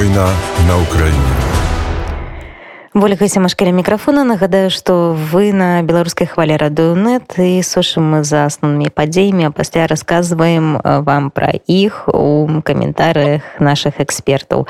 Война на Украине. Ольга Сямашкаля мікрафона нагадаю што вы на беларускай хвале радыонет і сушым мы за асноўнымі падзеямі а пасля расказваем вам пра іх у каментарыях наших экспертаў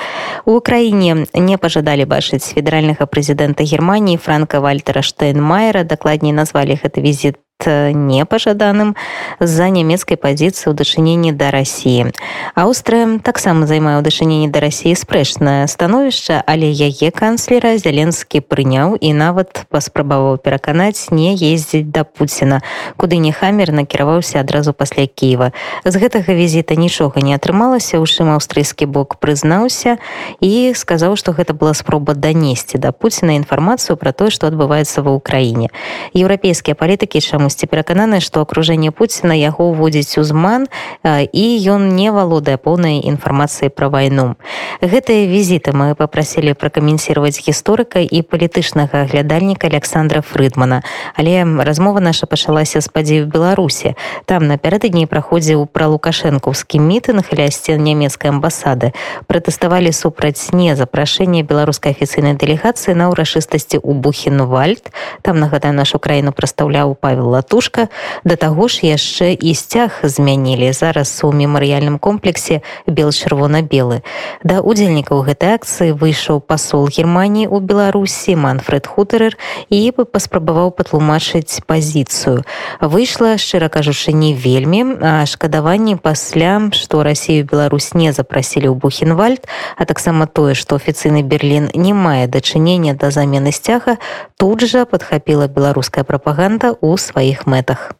у краіне не пажадалі бачыць федэральнага прэзідэнта германії франка вальтера штейнмайера дакладней назвалі гэта візіт непажаданым з-за нямецкай пазіцыі ў дачыненні да рассіі. Аўстрыя таксама займае ў дачыненні да рассіі спрэчнае становішча, але яе канцлера зяленскі прыняў і нават паспрабаваў пераканаць не ездзіць да Пуціна, куды не хамер накіраваўся адразу пасля Кіева. З гэтага візіта нічога не атрымалася, у чым аўстрыйскі бок прызнаўся і сказаў, што гэта была спроба данесці да Пуціна інфармацыю пра тое, што адбываецца ва ўкраіне. Еўрапейскія палітыкі чаму свядомасці перакананы што акружэнне Пуціна яго ўводзіць у зман і ён не валодае поўнай інфармацыі пра вайну. Гэтыя візіты мы попрасілі пракаментировать гісторыка і палітычнага аглядальніка александра фрыдмана. Але размова наша пачалася з падзею беларусі. Там напярэдадні праходзіў пра лукашэнкаўскі мітынг ля сцен нямецкай амбасады. Пратэставалі супраць не запрашэння беларускай афіцыйнай дэлегацыі на ўрашыстасці у бухенвальд. Там нагадаю нашу краіну прадстаўляў павел латушка. Да таго ж яшчэ і сцяг змянілі. Зараз у мемарыяльным комплексе бел-чырвона-белы да удзельнікаў гэтай акцыі выйшаў пасол германії у беларусі манфред хутарер і бы паспрабаваў патлумачыць пазіцыю. Выйшла шчыра кажучы не вельмі шкадаванні пасля што рассію беларусь не запрасілі ў бухенвальд а таксама тое што афіцыйны берлін не мае дачынення да замены сцяга тут жа падхапіла беларуская прапаганда ў сваіх сваіх мэтах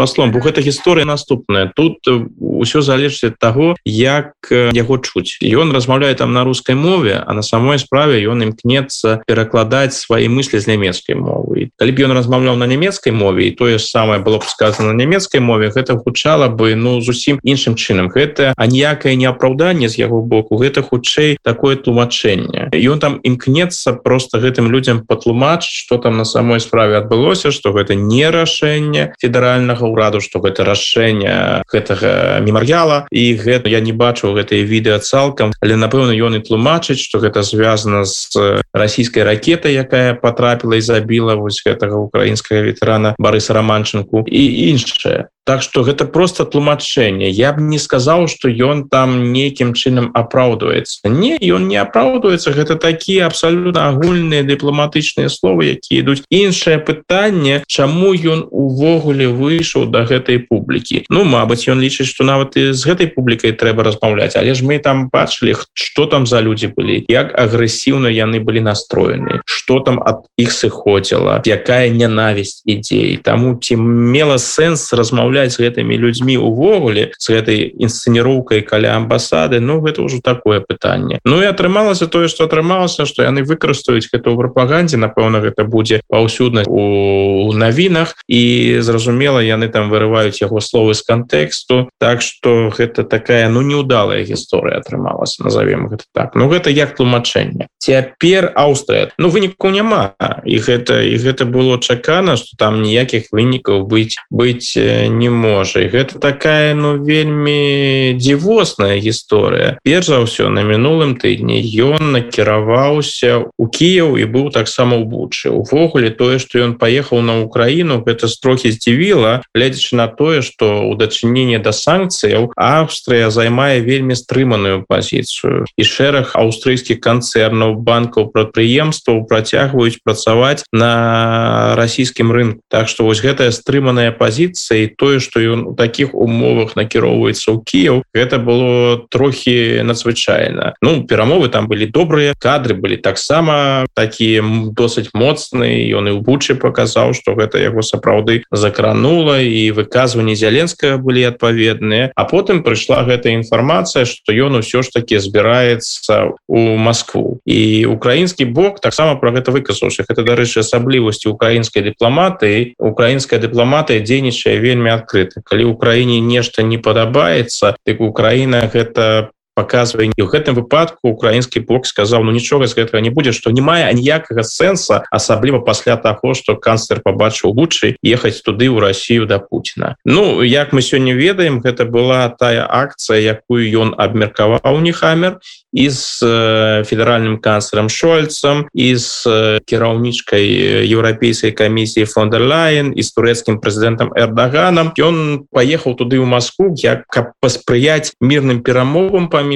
паслом бо гэта гісторыя наступная. Тут ўсё залежыць ад таго як яго чуць. Ён размаўляе там на рускай мове а на самой справе ён імкнецца перакладаць свае мыслі з нямецкай мовы. Калі б ён размаўляў на нямецкай мове і тое ж самае было б сказано на нямецкай мове гэта гучала бы ну зусім іншым чынам. Гэта аніякае неапраўданне з яго боку гэта хутчэй такое тлумачэнне. Ён там імкнецца просто гэтым людям патлумачыць что там на самой справе адбылося что гэта не рашэнне федэральнага ўраду что гэта рашэнне гэтага мемар'яла і гэта я не бачу гэтые відэа цалкам але напэўна ён і тлумачыць что гэта звязана з расійскай ракетай якая потрапіла і забіла вось гэтага украінскага ветэрана барыса романчынку і іншае Так что гэта просто тлумачэнне я б не сказаў что ён там нейкім чынам апраўдваецца не ён не апраўдваецца гэта такія абсалютна агульныя дыпламатычныя словы якія ідуць. Іншае пытанне чаму ён увогуле выйшаў до да гэтай публікі. Ну Мабыць ён лічыць что нават і з гэтай публікай трэба размаўляць. Але ж мы там бачылі что там за людзі былі як агрэсіўна яны былі настроены что там ад іх сыходзіла якая ненавісць ідзей таму ці мела сэнс размаўляць размаўляць з гэтымі людзьмі увогуле з гэтай інсцэніроўкай каля амбасады Ну гэта ўжо такое пытанне Ну і атрымалася тое што атрымалася што яны выкарыстаюць гэта ў прапагандзе напэўна гэта будзе паўсюднасць у навінах і зразумела яны там вырываюць яго словы з кантэксту Так што гэта такая ну неудалая гісторыя атрымалася назовем гэта так. Ну гэта як тлумачэнне цяпер Аўстрыя. Ну выніку няма. І гэта і гэта было чакана што там ніякіх вынікаў быць быць не можа. Гэта такая ну вельмі дзівосная гісторыя. Перш за ўсё на мінулым тыдні ён накіраваўся у Кіяў і быў таксама ў бучы. Увогуле тое што ён паехаў на Украіну гэта трохі здзівіла гледзячы на тое што у дачыненне да санкцыяў Австрыя займае вельмі стрыманую пазіцыю. І шэраг аўстрыйскіх канцэрнаў банкаў прадпрыемстваў працягваюць працаваць на расійскім рынку. Так што вось гэтая стрыманая пазіцыя тое что ён у таких умовах накіроўваецца ў Кіяў гэта было трохі надзвычайна. Ну перамовы там былі добрыя кадры былі таксама такія досыць моцныя ён і ў бучы показаў что гэта яго сапраўды закранула і выказванні зяленскага былі адпаведныя. А потым прыйшла гэтая інфармацыя что ён усё ж таки збіраецца у Москву і украінскі бок таксама про гэта выказаўся это дарэчы асаблівасці украінскай дыпламаты украінская дыпламатыя дзейнічае вельмі адкрыты калі ўкраіне нешта не падабаецца дык Украіна гэта показвае і ў гэтым выпадку украінскі бок сказаў ну нічога з гэтага не будзе што не мае аніякага сэнса асабліва пасля таго што канцлер побачыў лучший ехаць туды ў Россию да Путина. Ну як мы сёння ведаем гэта была тая акцыя якую ён абмеркаваў нехамер і з э, федеральным канцлером шольцам і з э, кіраўнічкай еўрапейскай камісіі фондерлайн і з турэцкім прэзідэнтам эрдаганам ён паехаў туды ў Москву як каб паспрыяць мірным перамовам паміж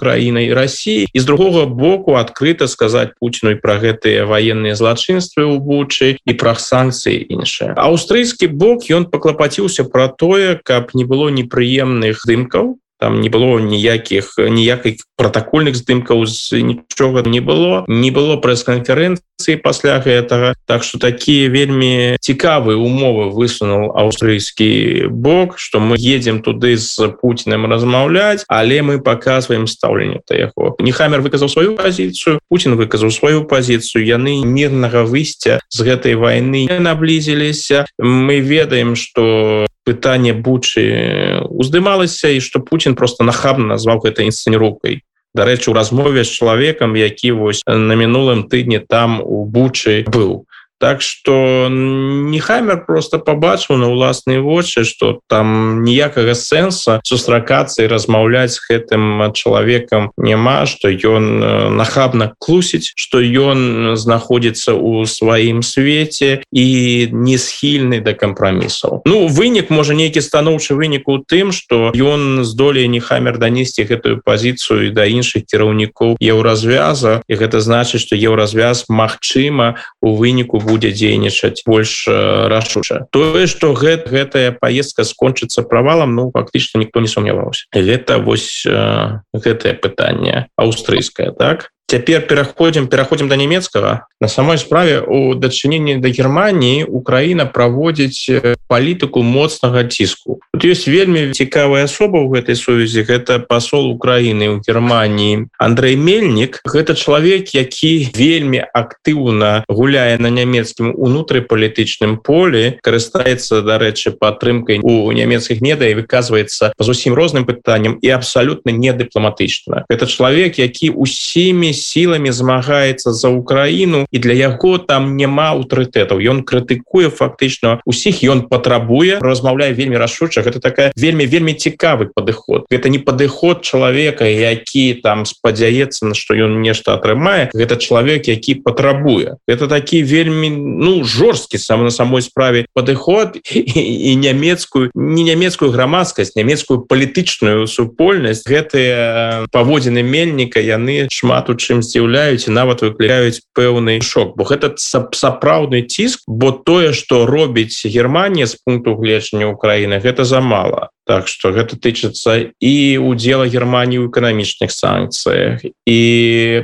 краінай Росіі і з другога боку адкрыта сказаць Пуціну і пра гэтыя военные злачынствы ў бучы і пра санкцыі іншыя. Аўстрыйскі бок ён паклапаціўся пра тое каб не было непрыемных дымкаў там не было ніякіх ніякай протакольных здымкаў нічога не было. Не было прэс-канферэнцыі пасля гэтага так что такія вельмі цікавыя умовы высунул аўстрыйскі бок что мы едем туды з Путиным размаўляць але мы показываем стаўленне то яго. Нехамер выказаў сваю пазіцыю Путин выказаў сваю пазіцыю яны мирнага выйсця з гэтай войны наблізіліся мы ведаем что пытанне бучы уздымалася і што Путін просто нахабна назваў гэта інсцэніроўкай дарэчы у размове з чалавекам які вось на мінулым тыдні там у бучы быў Так что нехамер просто побачыў на ўласныя вочы что там ніякага сэнса сустракацца і размаўляць гэтым чалавекам няма что ён э, нахабна клусіць что ён знаходзіцца ў сваім свеце і не схільны да кампрамісаў Ну вынік можа нейкі станоўчы вынік у тым что ён здолее нехамер данесці гэтую пазіцыю да іншых кіраўнікоў еўразвяза і гэта значыць что еўразвяз Мачыма у выніку будзе дзейнічаць больш рашуча. Тое что гэт гэтая поездка скончыцца правалам ну фактычна ніхто не сумняваўся. Гэта вось э, гэтае пытанне аўстрыйскае так Цяпер пераходзім пераходзім да нямецкага на самой справе у дачыненні да Геррманіі Украіна праводзіць палітыку моцнага ціску тут ёсць вельмі цікавая асоба ў гэтай сувязі гэта пасол Украіны ў Геррманіі Андрей мельнік гэта чалавек які вельмі актыўна гуляе на нямецкім унутрыпалітычным полі карыстаецца дарэчы падтрымкай у нямецкіх меда і выказваецца па зусім розным пытанням і абсалютна не дыпламатычна это чалавек які усімі сіламі змагаецца за Украіну і для яго там няма аўтарытэтаў. Ён крытыкуе фактычна усіх ён патрабуе размаўляе вельмі рашуча. Гэта такая вельмі вельмі цікавы падыход. Гэта не падыход чалавека які там спадзяецца на што ён нешта атрымае. Гэта чалавек які патрабуе. Это такі вельмі ну жорсткі сам на самой справе падыход і, нямецкую не нямецкую грамадскасць нямецкую палітычную супольнасць. Гэтыя паводзіны мельніка яны шмат у чым з'яўляюць і нават выклікаюць пэўны шок. Бо гэта сапраўдны ціск бо тое что робіць Германія з пункту гледжання Украіны гэта замала. Так что гэта тычыцца і удзела Геррманіі ў эканамічных санкцыях і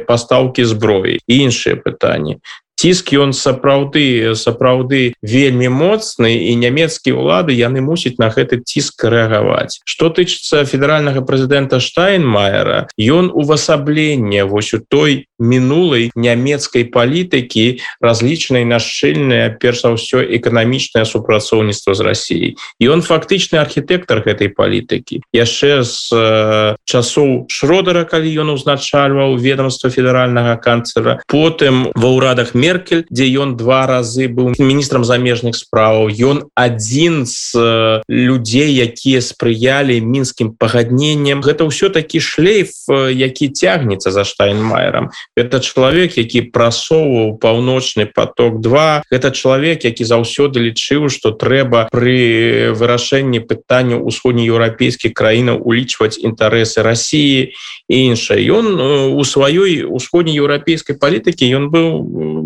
пастаўкі зброі іншыя пытанні ціск ён сапраўды сапраўды вельмі моцны і нямецкія ўлады яны мусяць на гэты ціск рэагаваць. Что тычыцца федеральнага прэзідэнта штайнмайера ён увасабленне вось у той мінулай нямецкай палітыкі разлічанай на шчыльнае перш за ўсё эканамічнае супрацоўніцтва з Росіяй і он фактычны архітэктар гэтай палітыкі. Яшчэ з э, часоў шродера калі ён узначальваў ведомства федеральнага канцлера потым ва ўрадах мер меркель дзе ён два разы быў міністрам замежных справаў ён адзін з э, людзей якія спрыялі мінскім пагадненнем. Гэта ўсё такі шлейф э, які цягнецца за штайнмайером это чалавек які прасоўваў паўночны поток 2 гэта чалавек які заўсёды лічыў что трэба пры вырашэнні пытання усходнееўрапейскіх краінаў улічваць інтарэсы Росіі іншае ён э, у сваёй усходнееўрапейскай палітыкі ён быў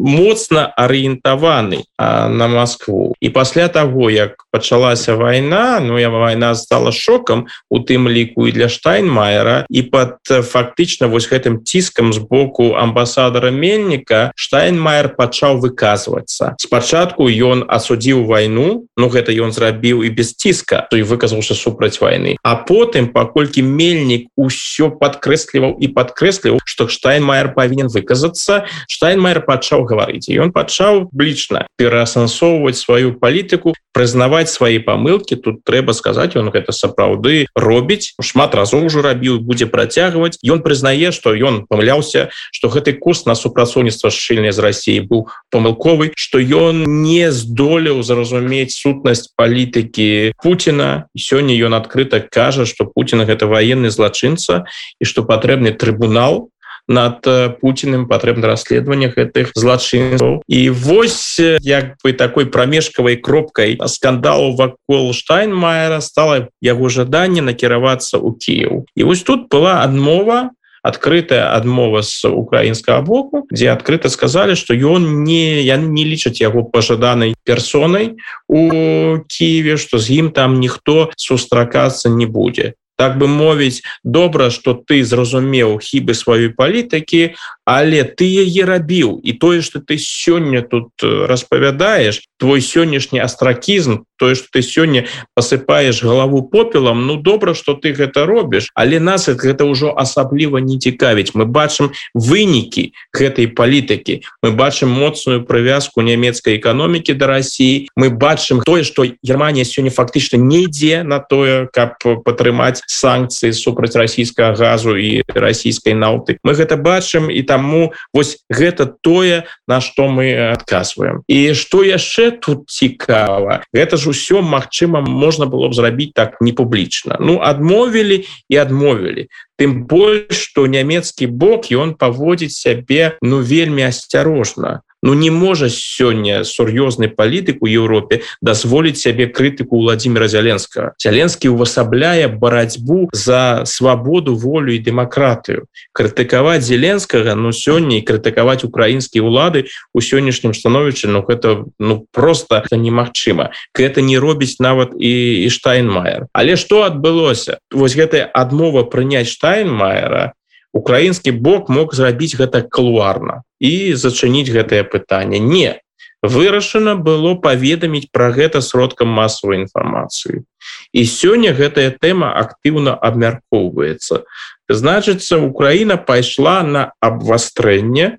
моцна арыентаваны на Москву. І пасля того як пачалася вайна ну я вайна стала шокам у тым ліку і для штайнмайера. І под фактычна вось гэтым ціскам з боку амбасадара мельніка штайнмайер пачаў выказвацца спачатку ён асудзіў вайну Ну гэта ён зрабіў і без ціска то і выказаўся супраць вайны а потым паколькі мельнік усё падкрэсліваў і падкрэсліваў што штайнмайер павінен выказацца. Штайнмайер пачаў гаварыць ён пачаў блічна пераасэнсоўваць сваю палітыку прызнаваць свои памылки тут трэба сказаць он гэта сапраўды робіць шмат разоў ужо рабіў будзе працягваць. Ён прызнае что ён памыляўся что гэты курс на супрацоўніцтва шчыльня з Россией быў памылковы что ён не здолеў зразумець сутнасць палітыкі Путина сёння ён адкрыта кажа что Путина гэта военный злачынца і что патрэбны трибунал над э, Путиным патрэбна расследаваннях гэтых злачынцаў і вось э, як бы такой прамежкавай кропкай скандалу вакол штайнмайера стала яго жаданне накіравацца ў Кіев і вось тут была адмова открытая адмова з украінскага боку дзе адкрыта сказалі что ён не я не лічаць яго пожаданай персонай у Киеве что з ім там ніхто сустракацца не будзе так бы мовіць добра что ты зразумеў хібы сваёй палітыкі але ты яе рабіў. І тое что ты сёння тут э, распавядаешь твой сённяшні астракізм тое что ты сёння посыпаешь галаву попелам ну добра что ты гэта робіш. Але нас гэта ўжо асабліва не цікавіць. Мы бачым вынікі гэтай палітыкі. Мы бачым моцную прывязку нямецкай эканомікі до России мы бачым тое что Германія сёння фактычна не ідзе на тое каб падтрымаць санкцыі супраць расійскага газу і расійскай науты мы гэта бачым і таму вось гэта тое на што мы адказваем. І што яшчэ тут цікава гэта ж усё Мачыма можна было б зрабіць так не публічна ну адмовілі і адмовілі. Тым больш што нямецкі бок ён паводзіць сябе ну вельмі асцярожна Ну не можа сёння сур'ёзны палітык у Еўропе дазволіць сябе крытыку владимира зяленскага зяленскі увасабляе барацьбу за свабоду волю і дэмакратыю крытыкаваць зеленскага ну сёння і крытыкаваць украінскія ўлады у сённяшнім становішчы Ну гэта ну просто немагчыма гэта не робіць нават і, і штайнмайер. Але что адбылося вось гэтая адмова прыняць штайнмайера украінскі бок мог зрабіць гэта калуарна і зачыніць гэтае пытанне. Не вырашана было паведаміць пра гэта сродкам масавай інфармацыі. І сёння гэтая тэма актыўна абмяркоўваецца. Значыцца Украіна пайшла на абвастрэнне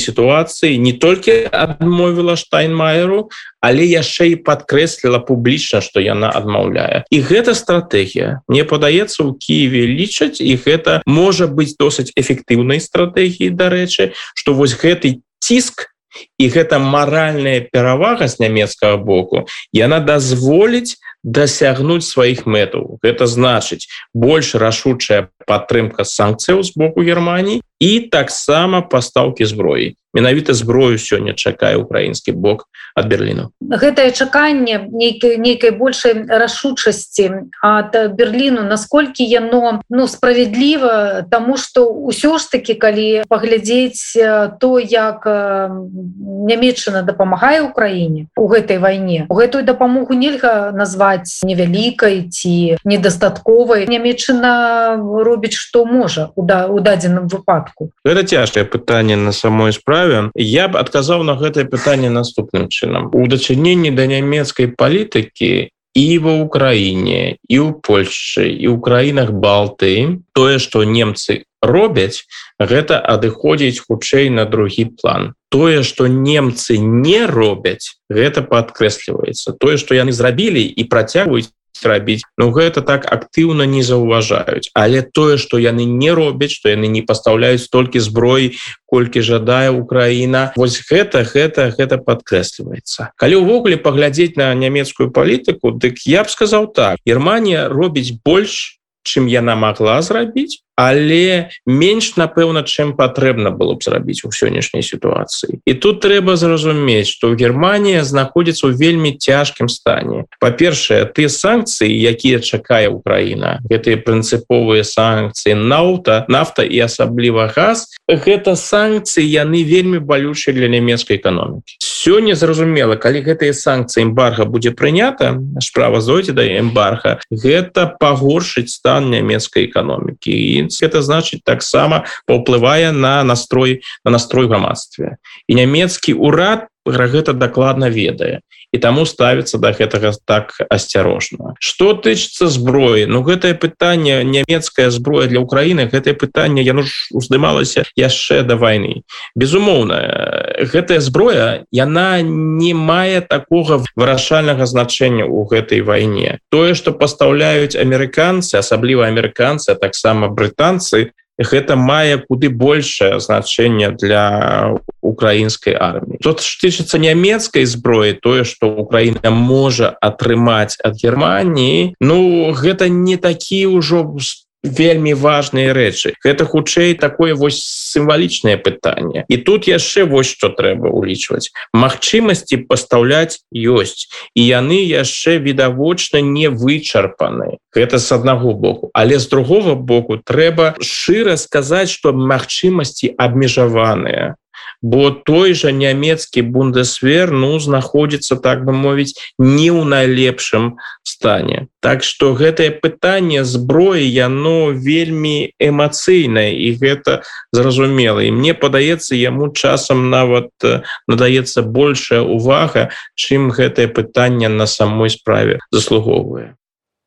сітуацыі не толькі адмовіла штайнмайеру але яшчэ і падкрэсліла публічна што яна адмаўляе. І гэта стратэгія. Мне падаецца у Киеве лічаць і гэта можа быць досыць эфектыўнай стратэгіі дарэчы што вось гэты ціск і гэта маральная перавага з нямецкага боку яна дазволіць дасягнуць сваіх мэтаў гэта значыць больш рашучая падтрымка санкцыяў з боку Геррманіі і таксама пастаўкі зброі менавіта зброю сёння чакае украінскі бок ад берліну гэтае чаканне нейкай нейкай большай рашучасці ад берліну насколькі яно ну справядліва тому что ўсё ж таки калі паглядзець то як нямецчына дапамагае Украіне у гэтай вайне у гэтую дапамогу нельга назваць невялікай ці недастатковай нямецчына робіць што можа у да у дадзеным выпадку. Это цяжкае пытанне на самой справе я б адказаў на гэтае пытанне наступным чынам у дачыненні да нямецкай палітыкі і ва ўкраіне і ў Польшчы і ў краінах балты тое што немцы робяць гэта адыходзіць хутчэй на другі план. Тое што немцы не робяць гэта падкрэсліваецца. Тое што яны зрабілі і працягваюць рабіць Ну гэта так актыўна не заўважаюць. Але тое что яны не робяць что яны не пастаўляюць толькі зброй колькі жадае Украіна вось гэта гэта гэта подкрэсліваецца калі ўвогуле паглядзець на нямецкую палітыку дык я б сказаў так. Германія робіць больш чым яна могла зрабіць але менш напэўна чым патрэбна было б зрабіць у сённяшняй сітуацыі. І тут трэба зразумець что Германія знаходзіцца ў вельмі цяжкім стане. Па-першае ты санкцыі якія чакае Украіна гэтыя прынцыповыя санкцыі наута нафта і асабліва газ гэта санкцыі яны вельмі балючыя для нямецкай эканомікі. Сёння зразумела калі гэтыя санкцыі эмбарга будзе прынята справа зойдзе да эмбарха гэта пагоршыць стан нямецкай эканомікі. І прынцыпе это значит таксама паўплывае на настрой на настрой грамадстве і нямецкі урад гэта дакладна ведае і таму ставіцца да гэтага так асцярожна что тычыцца зброі Ну гэтае пытанне нямецкая зброя для Украіны гэтае пытанне яно ж уздымалася яшчэ да войны безумоўна гэтая зброя яна не мае такога вырашальнага значэння у гэтай вайне. Тое что пастаўляюць амерыканцы асабліва амерыканцы таксама брытанцы гэта мае куды большее значэнне для украінскай арміі. Тут тычыцца нямецкай зброі тое что Украіна можа атрымаць ад Геррманіі Ну гэта не такі ўжо вельмі важные рэчы. Гэта хутчэй такое вось сімвалічнае пытанне. І тут яшчэ вось что трэба улічваць магчымасці пастаўляць ёсць і яны яшчэ відавочна не вычарпаны. Гэта с аднаго боку. Але з другого боку трэба шчыра сказаць что магчымасці абмежаваныя бо той жа нямецкі бундесвер ну знаходзіцца так бы мовіць не ў найлепшым стане. Так что гэтае пытанне зброі яно вельмі эмацыйнае і гэта зразумела. І мне падаецца яму часам нават надаецца большая увага чым гэтае пытанне на самой справе заслугоўвае